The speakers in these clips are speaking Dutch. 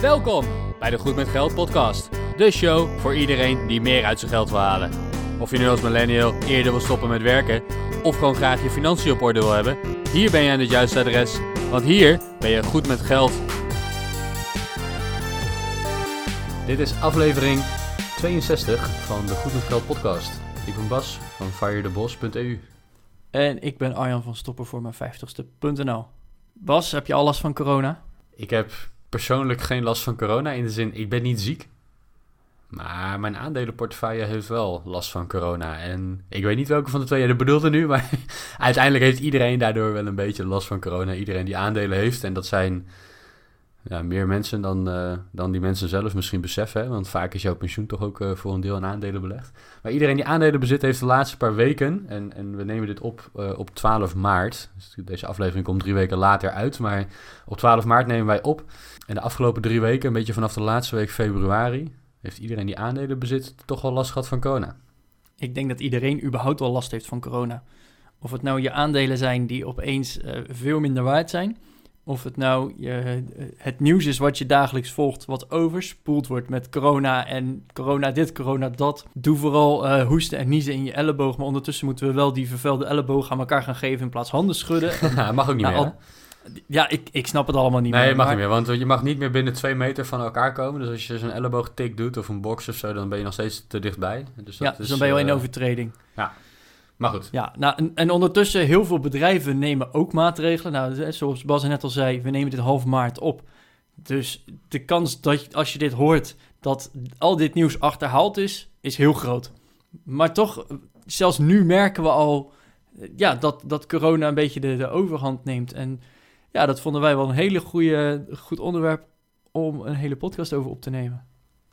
Welkom bij de Goed met Geld podcast. De show voor iedereen die meer uit zijn geld wil halen. Of je nu als millennial eerder wil stoppen met werken of gewoon graag je financiën op orde wil hebben, hier ben je aan het juiste adres, want hier ben je goed met geld. Dit is aflevering 62 van de Goed met Geld podcast. Ik ben Bas van firethebos.eu. En ik ben Arjan van Stoppen voor mijn 50ste.nl. Bas, heb je al last van corona? Ik heb persoonlijk geen last van corona. In de zin, ik ben niet ziek. Maar mijn aandelenportefeuille heeft wel last van corona. En ik weet niet welke van de twee je bedoelde nu. Maar uiteindelijk heeft iedereen daardoor wel een beetje last van corona. Iedereen die aandelen heeft. En dat zijn meer mensen dan, uh, dan die mensen zelf misschien beseffen. Hè? Want vaak is jouw pensioen toch ook uh, voor een deel aan aandelen belegd. Maar iedereen die aandelen bezit heeft de laatste paar weken... en, en we nemen dit op uh, op 12 maart. Dus deze aflevering komt drie weken later uit. Maar op 12 maart nemen wij op. En de afgelopen drie weken, een beetje vanaf de laatste week februari... heeft iedereen die aandelen bezit toch wel last gehad van corona. Ik denk dat iedereen überhaupt wel last heeft van corona. Of het nou je aandelen zijn die opeens veel minder waard zijn... Of het nou je, het nieuws is wat je dagelijks volgt, wat overspoeld wordt met corona en corona dit, corona dat. Doe vooral uh, hoesten en niezen in je elleboog, maar ondertussen moeten we wel die vervuilde elleboog aan elkaar gaan geven in plaats handen schudden. Ja, mag ook niet Nou, meer. al- ja, ik, ik snap het allemaal niet Nee, meer. je mag maar- niet meer, want je mag niet meer binnen twee meter van elkaar komen. Dus als je zo'n elleboogtik doet of een box of zo, dan ben je nog steeds te dichtbij. Dus dat Ja, dus dan ben je wel in eh, overtreding. Maar goed, Ja, nou, en, en ondertussen, heel veel bedrijven nemen ook maatregelen. Nou, zoals Bas net al zei, we nemen dit half maart op. Dus de kans dat als je dit hoort, dat al dit nieuws achterhaald is, is heel groot. Maar toch, zelfs nu merken we al eh, ja, dat, dat corona een beetje de, de overhand neemt. En ja, dat vonden wij wel een hele goede, goed onderwerp om een hele podcast over op te nemen.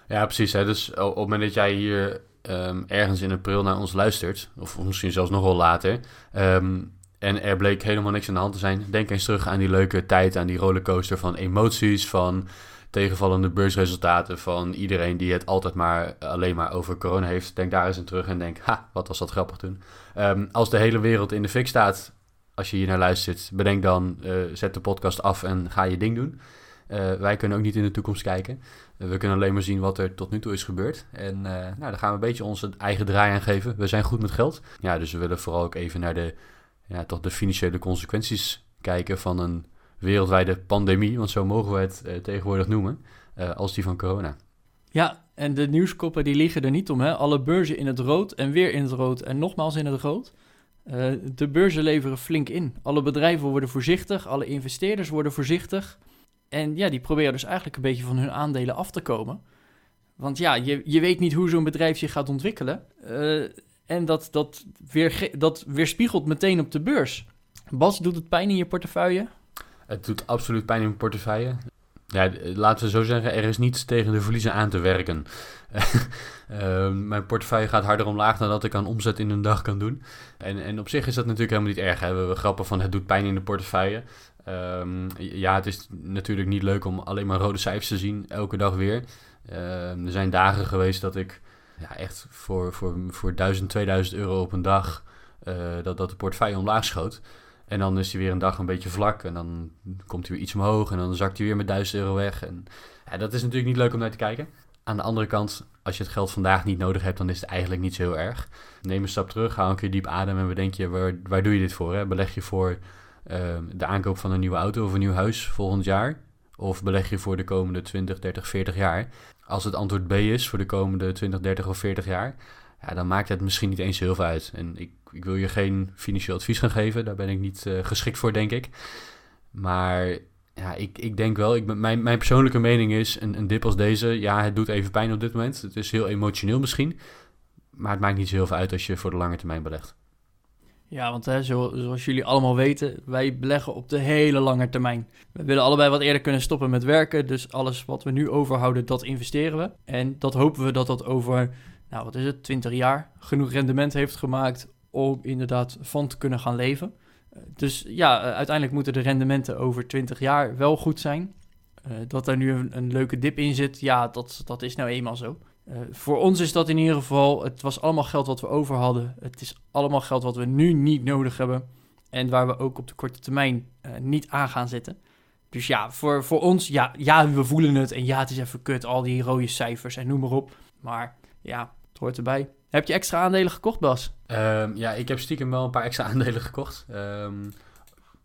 ja precies. Hè. Dus op het moment dat jij hier ehm, ergens in april naar ons luistert, of misschien zelfs nog wel later, ehm, en er bleek helemaal niks aan de hand te zijn, denk eens terug aan die leuke tijd, aan die rollercoaster van emoties, van tegenvallende beursresultaten, van iedereen die het altijd maar alleen maar over corona heeft. Denk daar eens aan terug en denk, ha, wat was dat grappig toen. Ehm, als de hele wereld in de fik staat, als je hier naar luistert, bedenk dan, eh, zet de podcast af en ga je ding doen. Eh, wij kunnen ook niet in de toekomst kijken. Uh, we kunnen alleen maar zien wat er tot nu toe is gebeurd. En uh, nou, daar gaan we een beetje onze eigen draai aan geven. We zijn goed met geld. Ja, dus we willen vooral ook even naar de, ja, de financiële consequenties kijken van een wereldwijde pandemie. Want zo mogen we het tegenwoordig noemen. als die van corona. Ja, en de nieuwskoppen die liegen er niet om. Hè? Alle beurzen in het rood en weer in het rood en nogmaals in het rood. De beurzen leveren flink in. Alle bedrijven worden voorzichtig, alle investeerders worden voorzichtig. En ja, die proberen dus eigenlijk een beetje van hun aandelen af te komen. Want ja, je, je weet niet hoe zo'n bedrijf zich gaat ontwikkelen. Uh, en dat, dat, weer, dat weerspiegelt meteen op de beurs. Bas, doet het pijn in je portefeuille? Het doet absoluut pijn in mijn portefeuille. Ja, laten we zo zeggen, er is niets tegen de verliezen aan te werken. uh, mijn portefeuille gaat harder omlaag dan dat ik aan omzet in een dag kan doen. En, en op zich is dat natuurlijk helemaal niet erg. Hè? We hebben grappen van het doet pijn in de portefeuille. Um, ja, het is natuurlijk niet leuk om alleen maar rode cijfers te zien, elke dag weer. Uh, er zijn dagen geweest dat ik ja, echt voor, voor, voor 1000, 2000 euro op een dag, uh, dat, dat de portefeuille omlaag schoot. En dan is hij weer een dag een beetje vlak en dan komt hij weer iets omhoog en dan zakt hij weer met 1000 euro weg. En ja, dat is natuurlijk niet leuk om naar te kijken. Aan de andere kant, als je het geld vandaag niet nodig hebt, dan is het eigenlijk niet zo heel erg. Neem een stap terug, haal een keer diep adem en bedenk je, waar, waar doe je dit voor? Hè? Beleg je voor de aankoop van een nieuwe auto of een nieuw huis volgend jaar? Of beleg je voor de komende 20, 30, 40 jaar? Als het antwoord B is voor de komende 20, 30 of 40 jaar, ja, dan maakt het misschien niet eens heel veel uit. En ik, ik wil je geen financieel advies gaan geven, daar ben ik niet uh, geschikt voor, denk ik. Maar ja, ik, ik denk wel, ik mijn, mijn persoonlijke mening is, een, een dip als deze, ja, het doet even pijn op dit moment. Het is heel emotioneel misschien, maar het maakt niet zo heel veel uit als je voor de lange termijn belegt. Ja, want hè, zo, zoals jullie allemaal weten, wij beleggen op de hele lange termijn. We willen allebei wat eerder kunnen stoppen met werken, dus alles wat we nu overhouden, dat investeren we. En dat hopen we dat dat over, nou wat is het, 20 jaar genoeg rendement heeft gemaakt om inderdaad van te kunnen gaan leven. Dus ja, uiteindelijk moeten de rendementen over 20 jaar wel goed zijn. Uh, dat er nu een, een, leuke dip in zit, ja, dat, dat is nou eenmaal zo. Uh, voor ons is dat in ieder geval, het was allemaal geld wat we over hadden. Het is allemaal geld wat we nu niet nodig hebben. En waar we ook op de korte termijn uh, niet aan gaan zitten. Dus ja, voor, voor ons, ja, ja, we voelen het. En ja, het is even kut, al die rode cijfers en noem maar op. Maar ja, het hoort erbij. Heb je extra aandelen gekocht, Bas? Ehm, ja, ik heb stiekem wel een paar extra aandelen gekocht. Ehm,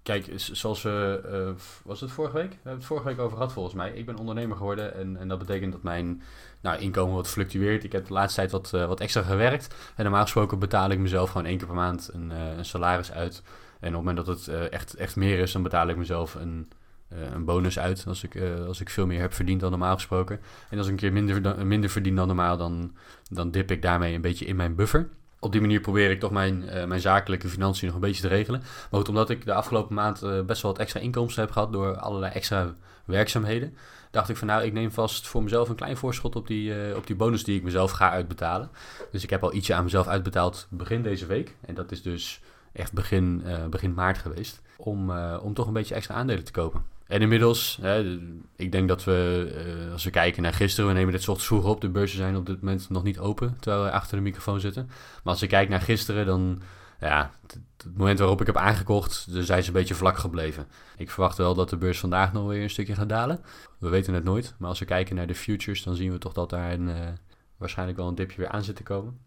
kijk, zoals we... Uh, was het vorige week? We hebben het vorige week over gehad volgens mij. Ik ben ondernemer geworden en, en dat betekent dat mijn nou, inkomen wat fluctueert. Ik heb de laatste tijd wat, uh, wat extra gewerkt. En normaal gesproken betaal ik mezelf gewoon één keer per maand een, uh, een salaris uit. En op het moment dat het echt, echt meer is, dan betaal ik mezelf een, een bonus uit. Als ik, als ik veel meer heb verdiend dan normaal gesproken. En als ik een keer minder, minder verdien dan normaal, dan, dan dip ik daarmee een beetje in mijn buffer op die manier probeer ik toch mijn, uh, mijn zakelijke financiën nog een beetje te regelen. Maar goed, omdat ik de afgelopen maand uh, best wel wat extra inkomsten heb gehad door allerlei extra werkzaamheden, dacht ik van nou, ik neem vast voor mezelf een klein voorschot op die, uh, op die bonus die ik mezelf ga uitbetalen. Dus ik heb al ietsje aan mezelf uitbetaald begin deze week. En dat is dus echt begin, begin maart geweest. Om, om toch een beetje extra aandelen te kopen. En inmiddels, hè, ik denk dat we, uh, als we kijken naar gisteren, we nemen dit ochtends vroeg op, de beurzen zijn op dit moment nog niet open, terwijl we achter de microfoon zitten. Maar als ik kijk naar gisteren, dan, ja, het, moment waarop ik heb aangekocht, dan zijn ze een beetje vlak gebleven. Ik verwacht wel dat de beurs vandaag nog weer een stukje gaat dalen. We weten het nooit, maar als we kijken naar de futures, dan zien we toch dat daar een, uh, waarschijnlijk wel een dipje weer aan zit te komen.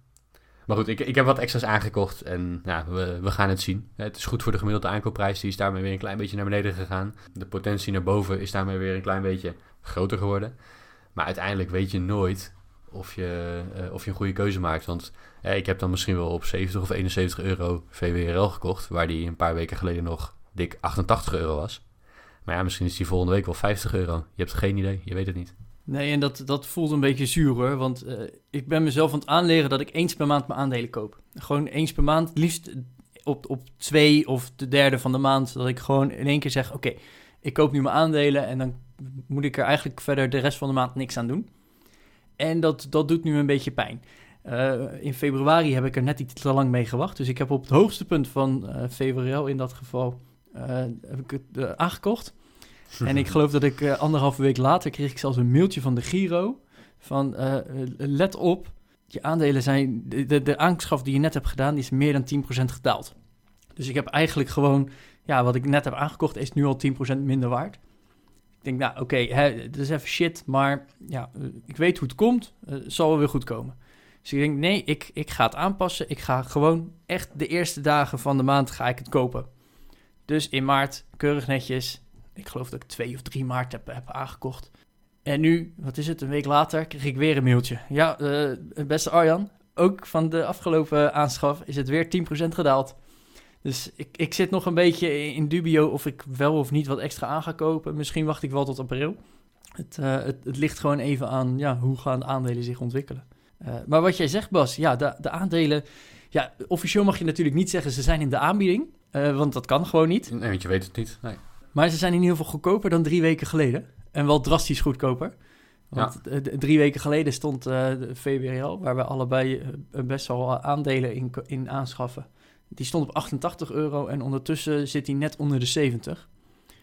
Maar goed, ik, ik heb wat extra's aangekocht en ja, we, we gaan het zien. Het is goed voor de gemiddelde aankoopprijs, die is daarmee weer een klein beetje naar beneden gegaan. De potentie naar boven is daarmee weer een klein beetje groter geworden. Maar uiteindelijk weet je nooit of je, uh, of je een goede keuze maakt. Want eh, ik heb dan misschien wel op 70 of 71 euro VWRL gekocht, waar die een paar weken geleden nog dik 88 euro was. Maar ja, misschien is die volgende week wel 50 euro. Je hebt geen idee, je weet het niet. Nee, en dat, dat voelt een beetje zuur hoor. Want uh, ik ben mezelf aan het aanleren dat ik eens per maand mijn aandelen koop. Gewoon eens per maand, liefst op, op twee of de derde van de maand. Dat ik gewoon in één keer zeg: Oké, ik koop nu mijn aandelen. En dan moet ik er eigenlijk verder de rest van de maand niks aan doen. En dat, dat doet nu een beetje pijn. Uh, in februari heb ik er net iets te lang mee gewacht. Dus ik heb op het hoogste punt van uh, februari in dat geval heb ik het aangekocht. En ik geloof dat ik uh, anderhalve week later kreeg ik zelfs een mailtje van de Giro. Van uh, let op, je aandelen zijn. De, de, aanschaf die je net hebt gedaan, die is meer dan 10% gedaald. Dus ik heb eigenlijk gewoon. Ja, wat ik net heb aangekocht, is nu al 10% minder waard. Ik denk, nou oké, okay, dat is even shit. Maar ja, ik weet hoe het komt. Het zal wel weer goed komen. Dus ik denk, nee, ik, ik ga het aanpassen. Ik ga gewoon echt de eerste dagen van de maand ga ik het kopen. Dus in maart, keurig netjes, ik geloof dat ik 2 of 3 maart heb, heb aangekocht. En nu, wat is het, een week later, kreeg ik weer een mailtje. Ja, uh, beste Arjan, ook van de afgelopen aanschaf is het weer 10% gedaald. Dus ik, ik zit nog een beetje in dubio of ik wel of niet wat extra aan ga kopen. Misschien wacht ik wel tot april. Het, uh, het, het, ligt gewoon even aan ja, hoe gaan de aandelen zich ontwikkelen. Uh, maar wat jij zegt, Bas, ja, de, de aandelen. Ja, officieel mag je natuurlijk niet zeggen ze zijn in de aanbieding. want dat kan gewoon niet. Nee, want je weet het niet. Nee. Maar ze zijn in ieder geval goedkoper dan drie weken geleden. En wel drastisch goedkoper. Want ja. drie weken geleden stond uh, de VWRL, waar we allebei uh, best wel aandelen in, in aanschaffen. Die stond op 88 euro en ondertussen zit hij net onder de 70.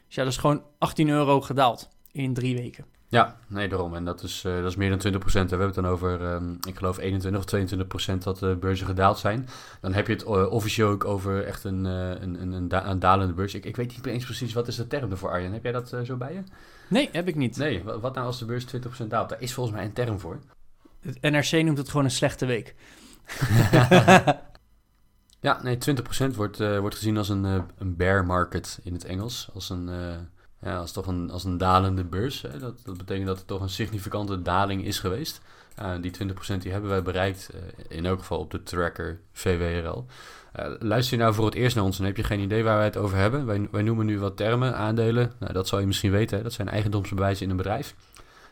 Dus ja, dat is gewoon 18 euro gedaald in drie weken. Ja, nee, daarom. En dat is, uh, dat is meer dan 20 procent. We hebben het dan over, um, ik geloof 21 of 22 procent dat de beurzen gedaald zijn. Dan heb je het uh, officieel ook over echt een, uh, een, een, een, da een, dalende beurs. Ik, ik weet niet eens precies wat is de term ervoor, Arjen. Heb jij dat zo bij je? Nee, heb ik niet. Nee, wat, wat nou als de beurs 20 procent daalt? Daar is volgens mij een term voor. Het NRC noemt het gewoon een slechte week. ja, nee, 20 procent wordt, wordt gezien als een, een bear market in het Engels. Als een ja, als toch een, als een dalende beurs. Hè. Dat, dat betekent dat er toch een significante daling is geweest. Die 20% die hebben wij bereikt, uh, in elk geval op de tracker VWRL. Uh, eh, luister je nou voor het eerst naar ons en heb je geen idee waar wij het over hebben. Wij, wij noemen nu wat termen, aandelen. Nou, dat zal je misschien weten, hè. dat zijn eigendomsbewijzen in een bedrijf.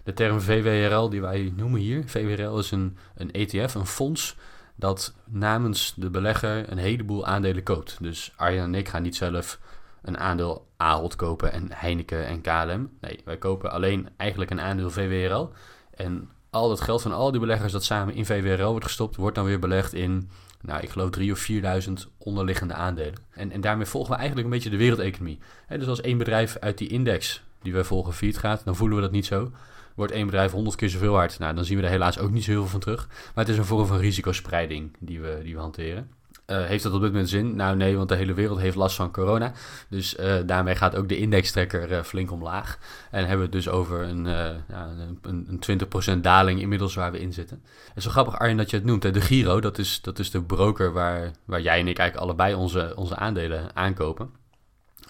De term VWRL die wij noemen hier, VWRL is een, een ETF, een fonds dat namens de belegger een heleboel aandelen koopt. Dus Arjan en ik gaan niet zelf een aandeel Ahold kopen en Heineken en KLM. Nee, wij kopen alleen eigenlijk een aandeel VWRL. En al het geld van al die beleggers dat samen in VWRL wordt gestopt, wordt dan weer belegd in, nou, ik geloof 3.000 of 4.000 onderliggende aandelen. En, en daarmee volgen we eigenlijk een beetje de wereldeconomie. dus als één bedrijf uit die index die wij volgen failliet gaat, dan voelen we dat niet zo. Wordt één bedrijf 100 keer zoveel waard, nou, dan zien we er helaas ook niet zo heel veel van terug. Maar het is een vorm van risicospreiding die we, die we hanteren. Uh, heeft dat op dit moment zin? Nou nee, want de hele wereld heeft last van corona. Dus uh, daarmee gaat ook de indextrekker uh, flink omlaag. En hebben we het dus over een, ja, een, een 20% daling inmiddels waar we in zitten. En zo grappig Arjen dat je het noemt. Hè? De Giro, dat is, dat is de broker waar, waar jij en ik eigenlijk allebei onze, onze aandelen aankopen.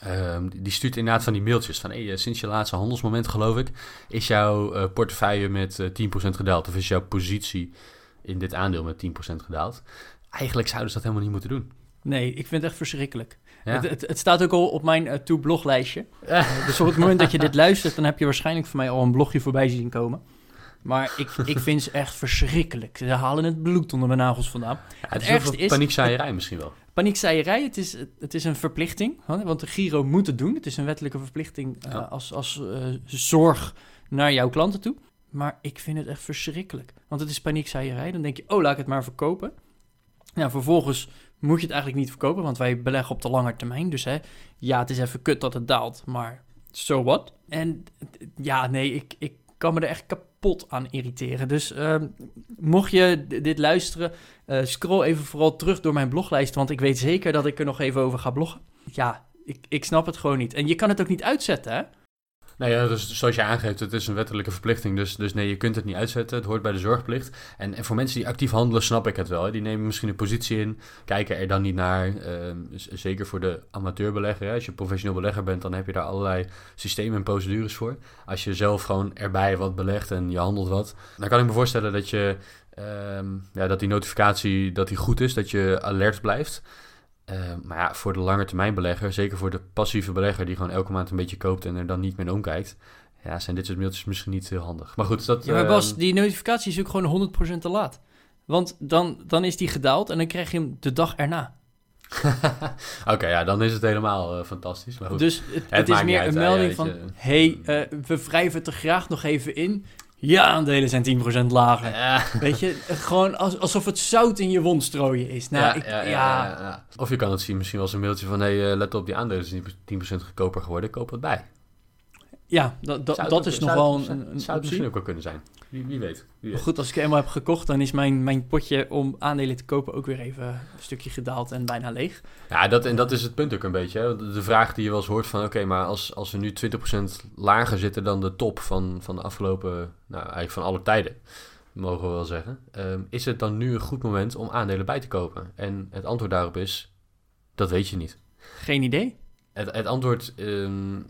Um, die stuurt inderdaad van die mailtjes van sinds je laatste handelsmoment geloof ik, is jouw portefeuille met 10% gedaald. Of is jouw positie in dit aandeel met 10% gedaald. Eigenlijk zouden ze dat helemaal niet moeten doen. Nee, ik vind het echt verschrikkelijk. Het, het, het, staat ook al op mijn uh, to-bloglijstje. Uh, dus op het moment dat je dit luistert, dan heb je waarschijnlijk voor mij al een blogje voorbij zien komen. Maar ik, ik vind ze echt verschrikkelijk. Ze halen het bloed onder mijn nagels vandaan. het, het ergste is... Paniekzaaierij misschien wel. Paniekzaaierij, het is, het is een verplichting. Want de Giro moet het doen. Het is een wettelijke verplichting uh, als, als uh, zorg naar jouw klanten toe. Maar ik vind het echt verschrikkelijk. Want het is paniekzaaierij. Dan denk je, oh, laat ik het maar verkopen. Ja, vervolgens moet je het eigenlijk niet verkopen, want wij beleggen op de lange termijn. Dus hè, ja, het is even kut dat het daalt, maar so what? En ja, nee, ik, ik kan me er echt kapot aan irriteren. Dus uh, mocht je dit luisteren, uh, scroll even vooral terug door mijn bloglijst, want ik weet zeker dat ik er nog even over ga bloggen. Ja, ik, ik snap het gewoon niet. En je kan het ook niet uitzetten, hè? Nou ja, dus zoals je aangeeft, het is een wettelijke verplichting. Dus, dus nee, je kunt het niet uitzetten. Het hoort bij de zorgplicht. En, en voor mensen die actief handelen, snap ik het wel. Die nemen misschien een positie in, kijken er dan niet naar. Uh, zeker voor de amateurbelegger. Als je professioneel belegger bent, dan heb je daar allerlei systemen en procedures voor. Als je zelf gewoon erbij wat belegt en je handelt wat, dan kan ik me voorstellen dat je. Uh, ja, dat die notificatie dat die goed is, dat je alert blijft. Uh, maar ja, voor de lange termijn belegger, zeker voor de passieve belegger die gewoon elke maand een beetje koopt en er dan niet meer omkijkt, ja, zijn dit soort mailtjes misschien niet heel handig. Maar goed, dat... Ja, maar Bas, uh, die notificatie is ook gewoon 100% te laat. Want dan, dan is die gedaald en dan krijg je hem de dag erna. Oké, ja, dan is het helemaal uh, fantastisch. Maar goed, dus het, het, het is meer een melding van... hey, uh, we wrijven het er graag nog even in. Ja, aandelen zijn 10% lager. Ja. Weet je, gewoon alsof het zout in je wond strooien is. Nou, ja, ik, ja, ja, Of je kan het zien misschien wel eens een mailtje van... hé, hey, uh, let op, die aandelen zijn 10% goedkoper geworden, koop het bij. Ja, dat, dat, dat is nog wel een, een, Zou het misschien ook wel kunnen zijn. Wie, wie, weet, wie weet. Goed, als ik eenmaal heb gekocht, dan is mijn, mijn potje om aandelen te kopen ook weer even een stukje gedaald en bijna leeg. Ja, dat, en dat is het punt ook een beetje. Hè. De vraag die je wel eens hoort van, oké, maar als, als we nu 20% lager zitten dan de top van, van de afgelopen, nou eigenlijk van alle tijden, mogen we wel zeggen. Um, is het dan nu een goed moment om aandelen bij te kopen? En het antwoord daarop is, dat weet je niet. Geen idee. Het, antwoord um,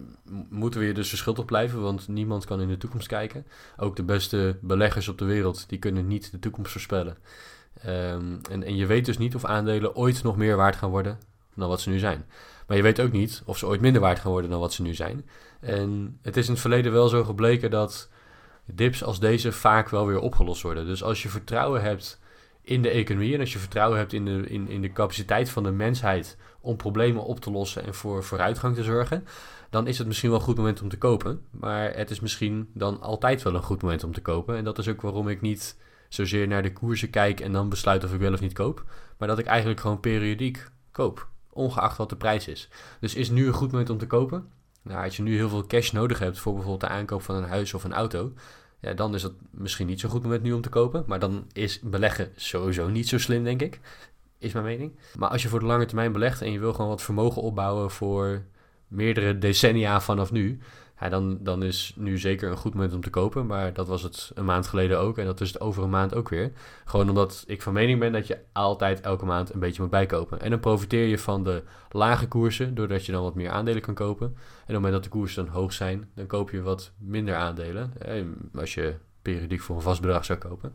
moeten we je dus verschuldigd blijven, want niemand kan in de toekomst kijken. Ook de beste beleggers op de wereld, die kunnen niet de toekomst voorspellen. Um, en, en je weet dus niet of aandelen ooit nog meer waard gaan worden dan wat ze nu zijn. Maar je weet ook niet of ze ooit minder waard gaan worden dan wat ze nu zijn. En het is in het verleden wel zo gebleken dat dips als deze vaak wel weer opgelost worden. Dus als je vertrouwen hebt in de economie en als je vertrouwen hebt in de, in, in de capaciteit van de mensheid om problemen op te lossen en voor vooruitgang te zorgen, dan is het misschien wel een goed moment om te kopen. Maar het is misschien dan altijd wel een goed moment om te kopen. En dat is ook waarom ik niet zozeer naar de koersen kijk en dan besluit of ik wel of niet koop. Maar dat ik eigenlijk gewoon periodiek koop, ongeacht wat de prijs is. Dus is nu een goed moment om te kopen? Nou, als je nu heel veel cash nodig hebt voor bijvoorbeeld de aankoop van een huis of een auto, ja, dan is dat misschien niet zo'n goed moment nu om te kopen. Maar dan is beleggen sowieso niet zo slim, denk ik. Is mijn mening. Maar als je voor de lange termijn belegt en je wil gewoon wat vermogen opbouwen voor meerdere decennia vanaf nu. Dan, dan is nu zeker een goed moment om te kopen. Maar dat was het een maand geleden ook. En dat is het over een maand ook weer. Gewoon omdat ik van mening ben dat je altijd elke maand een beetje moet bijkopen. En dan profiteer je van de lage koersen. Doordat je dan wat meer aandelen kan kopen. En op het moment dat de koersen dan hoog zijn. Dan koop je wat minder aandelen. Als je periodiek voor een vast bedrag zou kopen.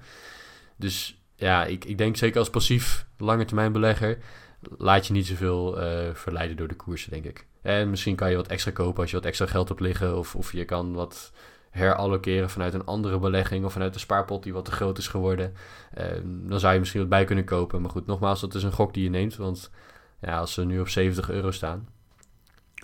Dus ja, ik, ik denk zeker als passief lange termijn belegger laat je niet zoveel uh, verleiden door de koersen, denk ik. En misschien kan je wat extra kopen als je wat extra geld hebt liggen. Of, of je kan wat herallokeren vanuit een andere belegging of vanuit een spaarpot die wat te groot is geworden. Uh, dan zou je misschien wat bij kunnen kopen. Maar goed, nogmaals, dat is een gok die je neemt. Want ja, als ze nu op 70 euro staan.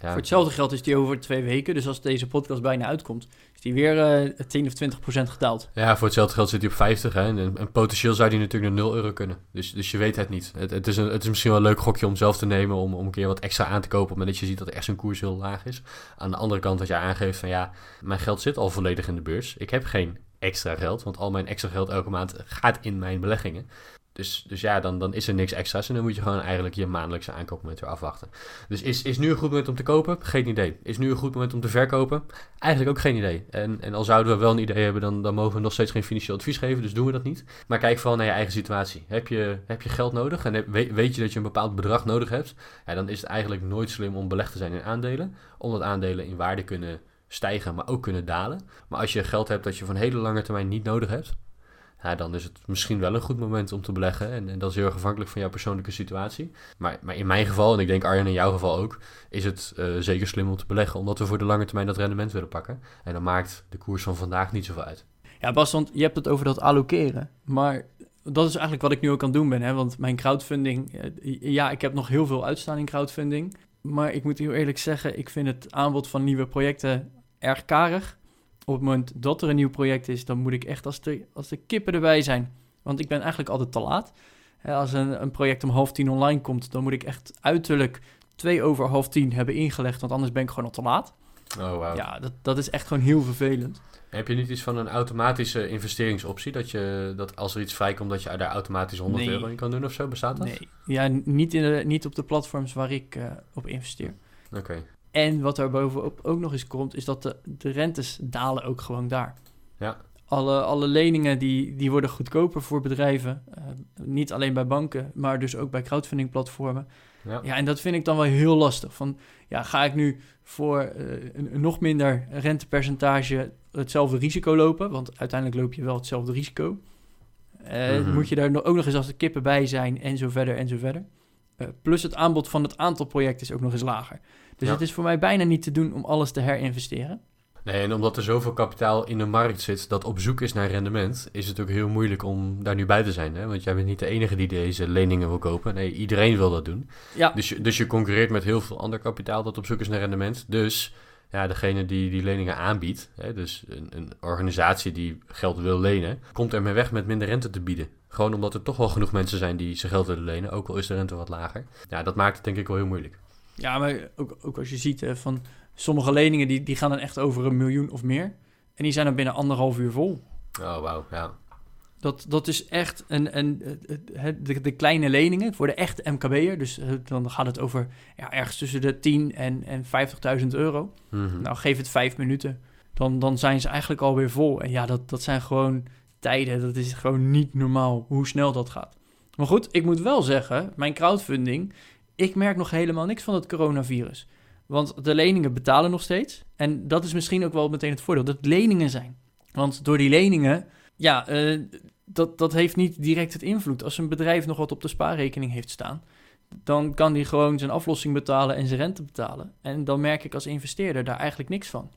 Voor hetzelfde geld is die over twee weken. Dus als deze podcast bijna uitkomt, is die weer uh, 10 of 20 procent gedaald. Ja, voor hetzelfde geld zit hij op 50. Hè? En, en potentieel zou die natuurlijk naar 0 euro kunnen. Dus, dus je weet het niet. Het, het, is een, het is misschien wel een leuk gokje om zelf te nemen. Om, om een keer wat extra aan te kopen. Maar dat je ziet dat echt zijn koers heel laag is. Aan de andere kant dat je aangeeft van ja, mijn geld zit al volledig in de beurs. Ik heb geen extra geld. Want al mijn extra geld elke maand gaat in mijn beleggingen. Dus, dus ja, dan, dan is er niks extra's en dan moet je gewoon eigenlijk je maandelijkse aankoopmoment weer afwachten. Dus is, is nu een goed moment om te kopen? Geen idee. Is nu een goed moment om te verkopen? Eigenlijk ook geen idee. En, en al zouden we wel een idee hebben, dan, dan mogen we nog steeds geen financieel advies geven, dus doen we dat niet. Maar kijk vooral naar je eigen situatie. Heb je, heb je geld nodig en weet, weet je dat je een bepaald bedrag nodig hebt? Ja, dan is het eigenlijk nooit slim om belegd te zijn in aandelen, omdat aandelen in waarde kunnen stijgen, maar ook kunnen dalen. Maar als je geld hebt dat je van hele lange termijn niet nodig hebt, ja, dan is het misschien wel een goed moment om te beleggen. En, en dat is heel erg afhankelijk van jouw persoonlijke situatie. Maar, maar, in mijn geval, en ik denk Arjen in jouw geval ook, is het uh, zeker slim om te beleggen. Omdat we voor de lange termijn dat rendement willen pakken. En dan maakt de koers van vandaag niet zoveel uit. Ja, Bas, want je hebt het over dat allokeren. Maar dat is eigenlijk wat ik nu ook aan het doen ben. Hè? Want mijn crowdfunding, ja, ik heb nog heel veel uitstaan in crowdfunding. Maar ik moet heel eerlijk zeggen, ik vind het aanbod van nieuwe projecten erg karig op het moment dat er een nieuw project is, dan moet ik echt als de, als de kippen erbij zijn. Want ik ben eigenlijk altijd te laat. Als een, een project om half tien online komt, dan moet ik echt uiterlijk twee over half tien hebben ingelegd, want anders ben ik gewoon al te laat. Oh, wow. Ja, dat, dat is echt gewoon heel vervelend. Heb je niet iets van een automatische investeringsoptie? Dat, je, dat als er iets vrijkomt, dat je daar automatisch 100 euro in kan doen of zo? Bestaat dat? Nee, ja, niet, in de, niet op de platforms waar ik uh, op investeer. Oké. En wat er bovenop ook nog eens komt, is dat de, de rentes dalen ook gewoon daar. Ja. Alle, alle leningen die, die worden goedkoper voor bedrijven. Uh, niet alleen bij banken, maar dus ook bij crowdfunding platformen. Ja. ja, en dat vind ik dan wel heel lastig. Van, ja, ga ik nu voor uh, een, nog minder rentepercentage hetzelfde risico lopen? Want uiteindelijk loop je wel hetzelfde risico. Uh, mm -hmm. Moet je daar ook nog eens als de kippen bij zijn en zo verder en zo verder. plus het aanbod van het aantal projecten is ook nog eens lager. Dus het is voor mij bijna niet te doen om alles te herinvesteren. Nee, en omdat er zoveel kapitaal in de markt zit dat op zoek is naar rendement, is het ook heel moeilijk om daar nu bij te zijn. Hè? Want jij bent niet de enige die deze leningen wil kopen. Nee, iedereen wil dat doen. Ja. Dus, je, dus je concurreert met heel veel ander kapitaal dat op zoek is naar rendement. Dus ja, degene die die leningen aanbiedt, hè, dus een, een organisatie die geld wil lenen, komt ermee weg met minder rente te bieden. Gewoon omdat er toch wel genoeg mensen zijn die zijn geld willen lenen, ook al is de rente wat lager. Ja, dat maakt het denk ik wel heel moeilijk. Ja, maar ook, ook als je ziet hè, van sommige leningen die, die gaan dan echt over een miljoen of meer. En die zijn dan binnen anderhalf uur vol. Oh, wauw, ja. Dat, dat is echt een, een, de, de kleine leningen voor de echte MKB'er. Dus dan gaat het over ja, ergens tussen de 10 en, en 50.000 euro. Mhm. Nou, geef het vijf minuten. Dan, dan zijn ze eigenlijk alweer vol. En ja, dat, dat zijn gewoon tijden. Dat is gewoon niet normaal hoe snel dat gaat. Maar goed, ik moet wel zeggen, mijn crowdfunding ik merk nog helemaal niks van het coronavirus. Want de leningen betalen nog steeds. En dat is misschien ook wel meteen het voordeel, dat het leningen zijn. Want door die leningen, ja, uh, dat, dat heeft niet direct het invloed. Als een bedrijf nog wat op de spaarrekening heeft staan, dan kan die gewoon zijn aflossing betalen en zijn rente betalen. En dan merk ik als investeerder daar eigenlijk niks van.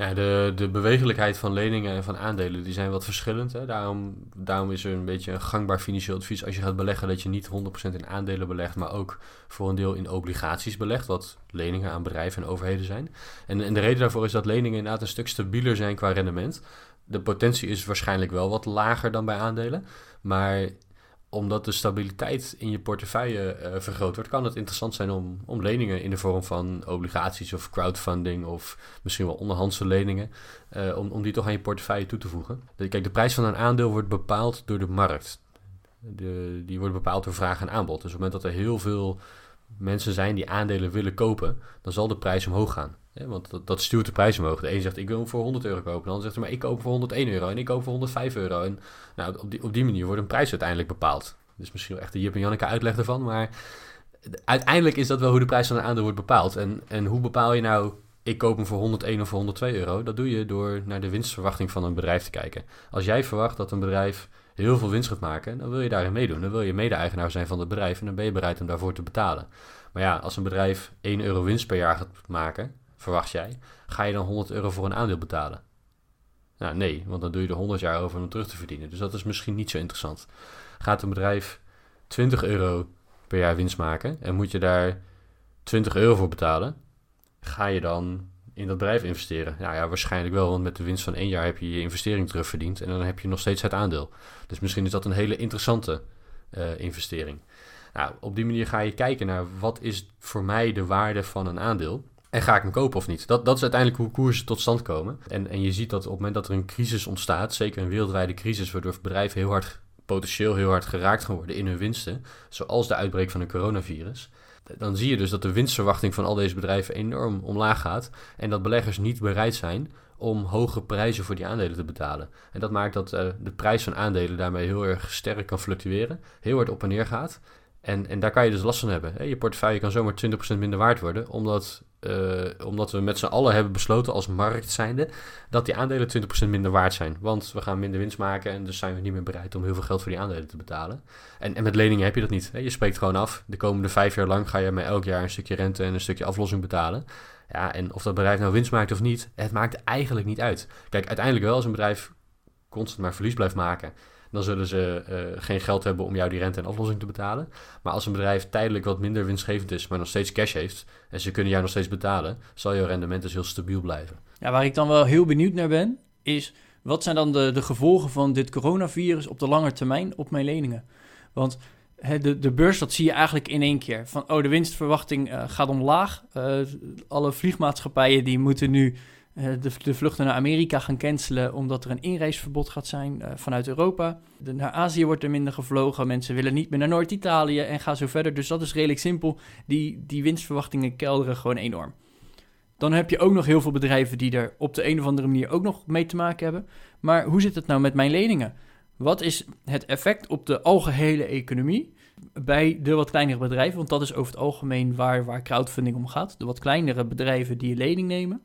Ja, de, de bewegelijkheid van leningen en van aandelen die zijn wat verschillend. Hè? Daarom, daarom is er een beetje een gangbaar financieel advies als je gaat beleggen dat je niet 100% in aandelen belegt, maar ook voor een deel in obligaties belegt, wat leningen aan bedrijven en overheden zijn. En, en de reden daarvoor is dat leningen inderdaad een stuk stabieler zijn qua rendement. De potentie is waarschijnlijk wel wat lager dan bij aandelen, maar omdat de stabiliteit in je portefeuille uh, vergroot wordt, kan het interessant zijn om, om leningen in de vorm van obligaties of crowdfunding of misschien wel onderhandse leningen, uh, om, om die toch aan je portefeuille toe te voegen. Kijk, de prijs van een aandeel wordt bepaald door de markt. De, die wordt bepaald door vraag en aanbod. Dus op het moment dat er heel veel mensen zijn die aandelen willen kopen, dan zal de prijs omhoog gaan. Want dat, stuurt de prijs omhoog. De een zegt ik wil hem voor 100 euro kopen. De ander zegt maar ik koop voor 101 euro en ik koop voor 105 euro. En nou, op, die, op die manier wordt een prijs uiteindelijk bepaald. Dus misschien wel echt de Jip en Janneke uitleg ervan. Maar uiteindelijk is dat wel hoe de prijs van een aandeel wordt bepaald. En, en hoe bepaal je nou ik koop hem voor 101 of voor 102 euro? Dat doe je door naar de winstverwachting van een bedrijf te kijken. Als jij verwacht dat een bedrijf heel veel winst gaat maken, dan wil je daarin meedoen. Dan wil je mede-eigenaar zijn van het bedrijf en dan ben je bereid om daarvoor te betalen. Maar ja, als een bedrijf 1 euro winst per jaar gaat maken, verwacht jij, ga je dan 100 euro voor een aandeel betalen? Nou nee, want dan doe je er 100 jaar over om terug te verdienen. Dus dat is misschien niet zo interessant. Gaat een bedrijf 20 euro per jaar winst maken en moet je daar 20 euro voor betalen, ga je dan in dat bedrijf investeren? Nou ja, waarschijnlijk wel, want met de winst van één jaar heb je je investering terugverdiend en dan heb je nog steeds het aandeel. Dus misschien is dat een hele interessante uh, investering. Nou, op die manier ga je kijken naar wat is voor mij de waarde van een aandeel. En ga ik hem kopen of niet? Dat, dat is uiteindelijk hoe koersen tot stand komen. En, en je ziet dat op het moment dat er een crisis ontstaat, zeker een wereldwijde crisis, waardoor bedrijven heel hard potentieel heel hard geraakt gaan worden in hun winsten, zoals de uitbraak van een coronavirus, dan zie je dus dat de winstverwachting van al deze bedrijven enorm omlaag gaat en dat beleggers niet bereid zijn om hoge prijzen voor die aandelen te betalen. En dat maakt dat uh, de prijs van aandelen daarmee heel erg sterk kan fluctueren, heel hard op en neer gaat. En, en daar kan je dus last van hebben. Je portefeuille kan zomaar 20% minder waard worden, omdat, uh, omdat we met z'n allen hebben besloten als markt zijnde dat die aandelen 20% minder waard zijn. Want we gaan minder winst maken en dus zijn we niet meer bereid om heel veel geld voor die aandelen te betalen. En, en met leningen heb je dat niet. Je spreekt gewoon af. De komende vijf jaar lang ga je met elk jaar een stukje rente en een stukje aflossing betalen. Ja, en of dat bedrijf nou winst maakt of niet, het maakt eigenlijk niet uit. Kijk, uiteindelijk wel als een bedrijf constant maar verlies blijft maken, dan zullen ze uh, geen geld hebben om jou die rente en aflossing te betalen. Maar als een bedrijf tijdelijk wat minder winstgevend is, maar nog steeds cash heeft en ze kunnen jou nog steeds betalen, zal jouw rendement dus heel stabiel blijven. Ja, waar ik dan wel heel benieuwd naar ben, is wat zijn dan de, de gevolgen van dit coronavirus op de lange termijn op mijn leningen? Want de, de beurs, dat zie je eigenlijk in één keer. Van, oh, de winstverwachting uh, gaat omlaag. Uh, alle vliegmaatschappijen die moeten nu de, de, vluchten naar Amerika gaan cancelen... omdat er een inreisverbod gaat zijn vanuit Europa. De, naar Azië wordt er minder gevlogen. Mensen willen niet meer naar Noord-Italië en ga zo verder. Dus dat is redelijk simpel. Die, die winstverwachtingen kelderen gewoon enorm. Dan heb je ook nog heel veel bedrijven die er op de een of andere manier ook nog mee te maken hebben. Maar hoe zit het nou met mijn leningen? Wat is het effect op de algehele economie bij de wat kleinere bedrijven? Want dat is over het algemeen waar, waar crowdfunding om gaat. De wat kleinere bedrijven die een lening nemen.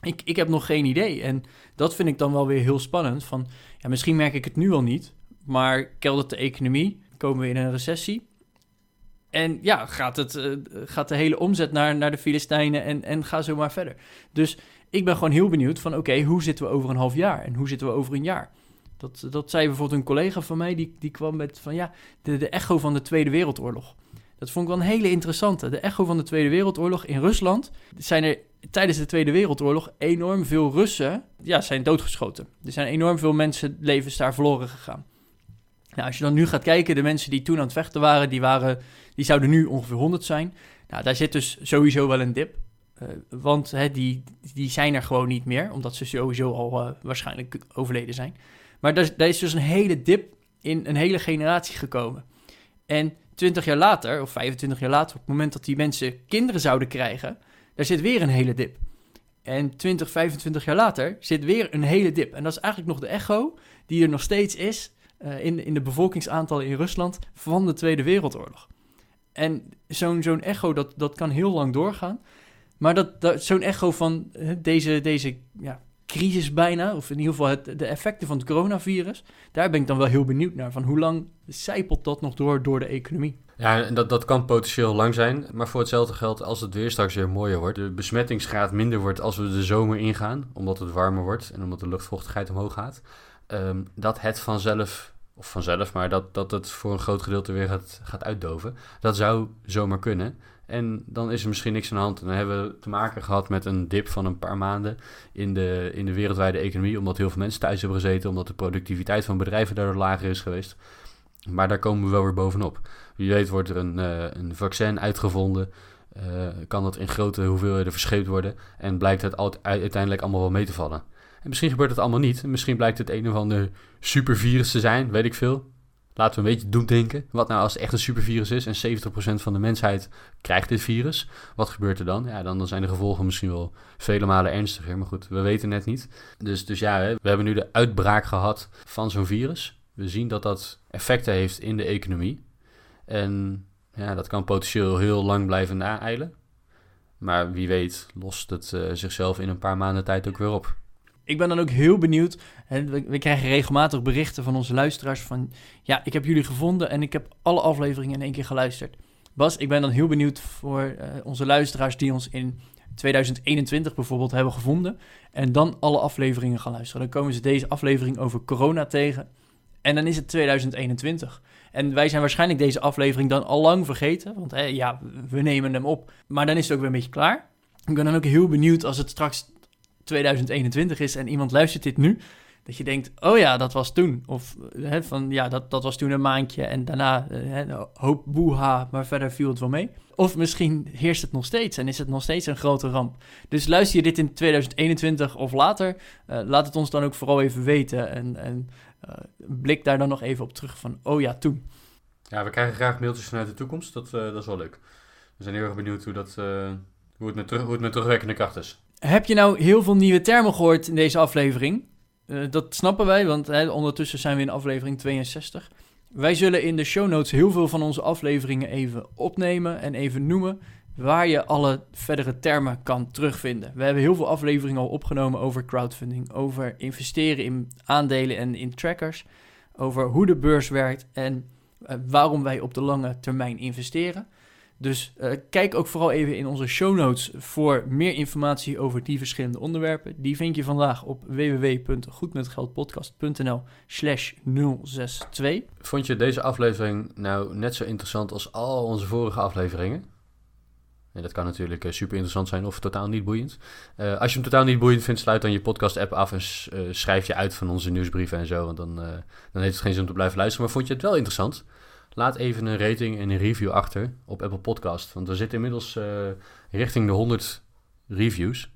Ik, ik heb nog geen idee. En dat vind ik dan wel weer heel spannend. Van, ja, misschien merk ik het nu al niet, maar keldert de economie? Komen we in een recessie? En ja, gaat, het, uh, gaat de hele omzet naar, naar de Filistijnen en, en ga zo maar verder. Dus ik ben gewoon heel benieuwd van oké, hoe zitten we over een half jaar? En hoe zitten we over een jaar? Dat, dat zei bijvoorbeeld een collega van mij, die, die kwam met van ja, de, de echo van de Tweede Wereldoorlog. Dat vond ik wel een hele interessante. De echo van de Tweede Wereldoorlog in Rusland zijn er tijdens de Tweede Wereldoorlog enorm veel Russen ja, zijn doodgeschoten. Er zijn enorm veel mensenlevens daar verloren gegaan. Nou, als je dan nu gaat kijken, de mensen die toen aan het vechten waren, die, waren, die zouden nu ongeveer 100 zijn. Nou, daar zit dus sowieso wel een dip. Uh, want hè, die, die zijn er gewoon niet meer, omdat ze sowieso al uh, waarschijnlijk overleden zijn. Maar daar, daar is dus een hele dip in een hele generatie gekomen. En 20 jaar later, of 25 jaar later, op het moment dat die mensen kinderen zouden krijgen, daar zit weer een hele dip. En 20, 25 jaar later zit weer een hele dip. En dat is eigenlijk nog de echo die er nog steeds is uh, in, in de bevolkingsaantallen in Rusland van de Tweede Wereldoorlog. En zo'n zo'n echo, dat, dat kan heel lang doorgaan. Maar dat, dat, zo'n echo van deze, deze ja, crisis bijna, of in ieder geval het, de effecten van het coronavirus, daar ben ik dan wel heel benieuwd naar. Van hoe lang zijpelt dat nog door, door de economie? Ja, en dat, dat kan potentieel lang zijn, maar voor hetzelfde geldt als het weer straks weer mooier wordt. De besmettingsgraad minder wordt als we de zomer ingaan, omdat het warmer wordt en omdat de luchtvochtigheid omhoog gaat. Um, dat het vanzelf, of vanzelf, maar dat, dat het voor een groot gedeelte weer gaat, gaat uitdoven. Dat zou zomaar kunnen. En dan is er misschien niks aan de hand. En dan hebben we te maken gehad met een dip van een paar maanden in de, in de wereldwijde economie. Omdat heel veel mensen thuis hebben gezeten. Omdat de productiviteit van bedrijven daardoor lager is geweest. Maar daar komen we wel weer bovenop. Wie weet wordt er een, uh, een vaccin uitgevonden. Uh, kan dat in grote hoeveelheden verscheept worden. En blijkt het uiteindelijk allemaal wel mee te vallen. En misschien gebeurt het allemaal niet. Misschien blijkt het een of ander supervirus te zijn, weet ik veel. Laten we een beetje doen denken. Wat nou als het echt een supervirus is en 70% van de mensheid krijgt dit virus? Wat gebeurt er dan? Ja, dan, zijn de gevolgen misschien wel vele malen ernstiger. Maar goed, we weten het niet. Dus, dus ja, we hebben nu de uitbraak gehad van zo'n virus. We zien dat dat effecten heeft in de economie. En ja, dat kan potentieel heel lang blijven naeilen. Maar wie weet lost het uh, zichzelf in een paar maanden tijd ook weer op ik ben dan ook heel benieuwd. We, krijgen regelmatig berichten van onze luisteraars van... Ja, ik heb jullie gevonden en ik heb alle afleveringen in één keer geluisterd. Bas, ik ben dan heel benieuwd voor uh, onze luisteraars die ons in 2021 bijvoorbeeld hebben gevonden... en dan alle afleveringen gaan luisteren. Dan komen ze deze aflevering over corona tegen en dan is het 2021. En wij zijn waarschijnlijk deze aflevering dan al lang vergeten, want ja, we nemen hem op. Maar dan is het ook weer een beetje klaar. Ik ben dan ook heel benieuwd als het straks 2021 is en iemand luistert dit nu, Dat je denkt, oh ja, dat was toen. Of hè, van ja, dat, dat was toen een maandje en daarna uh, hè, hoop boeha, maar verder viel het wel mee. Of misschien heerst het nog steeds en is het nog steeds een grote ramp. Dus luister je dit in 2021 of later, uh, laat het ons dan ook vooral even weten. En, en blik daar dan nog even op terug van, oh ja, toen. Ja, we krijgen graag mailtjes vanuit de toekomst. Dat, dat is wel leuk. We zijn heel erg benieuwd hoe, dat, hoe, het met terug, hoe het met terugwerkende kracht is. Heb je nou heel veel nieuwe termen gehoord in deze aflevering? Uh, dat snappen wij, want hè, ondertussen zijn we in aflevering 62. Wij zullen in de show notes heel veel van onze afleveringen even opnemen en even noemen waar je alle verdere termen kan terugvinden. We hebben heel veel afleveringen al opgenomen over crowdfunding, over investeren in aandelen en in trackers, over hoe de beurs werkt en uh, waarom wij op de lange termijn investeren. Dus uh, kijk ook vooral even in onze show notes voor meer informatie over die verschillende onderwerpen. Die vind je vandaag op www.goedmetgeldpodcast.nl slash 062. Vond je deze aflevering nou net zo interessant als al onze vorige afleveringen? En dat kan natuurlijk uh, super interessant zijn of totaal niet boeiend. Uh, als je hem totaal niet boeiend vindt, sluit dan je podcast-app af en schrijf je uit van onze nieuwsbrieven en zo. Want dan, dan heeft het geen zin om te blijven luisteren. Maar vond je het wel interessant? Laat even een rating en een review achter op Apple Podcast. Want we zitten inmiddels uh, richting de 100 reviews.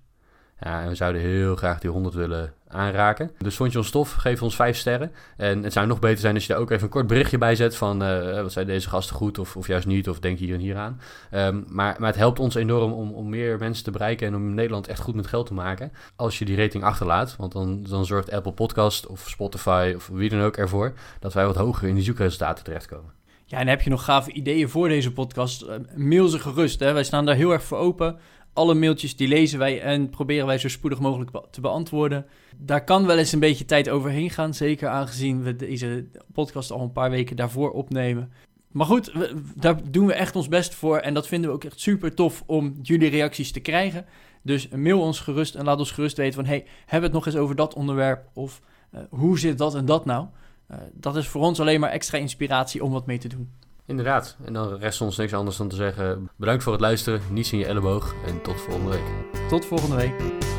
Ja, en we zouden heel graag die 100 willen aanraken. Dus vond je ons tof, geef ons 5 sterren. En het zou nog beter zijn als je daar ook even een kort berichtje bij zet van uh, wat zijn deze gasten goed of, of juist niet, of denk hier en hier aan. Um, maar, maar het helpt ons enorm om, om meer mensen te bereiken en om Nederland echt goed met geld te maken. Als je die rating achterlaat, want dan, dan zorgt Apple Podcast of Spotify of wie dan ook ervoor dat wij wat hoger in die zoekresultaten terechtkomen. Ja, en heb je nog gave ideeën voor deze podcast? Uh, mail ze gerust. Hè? Wij staan daar heel erg voor open. Alle mailtjes die lezen wij en proberen wij zo spoedig mogelijk te beantwoorden. Daar kan wel eens een beetje tijd overheen gaan. Zeker aangezien we deze podcast al een paar weken daarvoor opnemen. Maar goed, daar doen we echt ons best voor. En dat vinden we ook echt super tof om jullie reacties te krijgen. Dus mail ons gerust en laat ons gerust weten van... hey, hebben we het nog eens over dat onderwerp? Of uh, hoe zit dat en dat nou? Uh, dat is voor ons alleen maar extra inspiratie om wat mee te doen. Inderdaad. En dan rest ons niks anders dan te zeggen: bedankt voor het luisteren, niets in je elleboog en tot volgende week. Tot volgende week.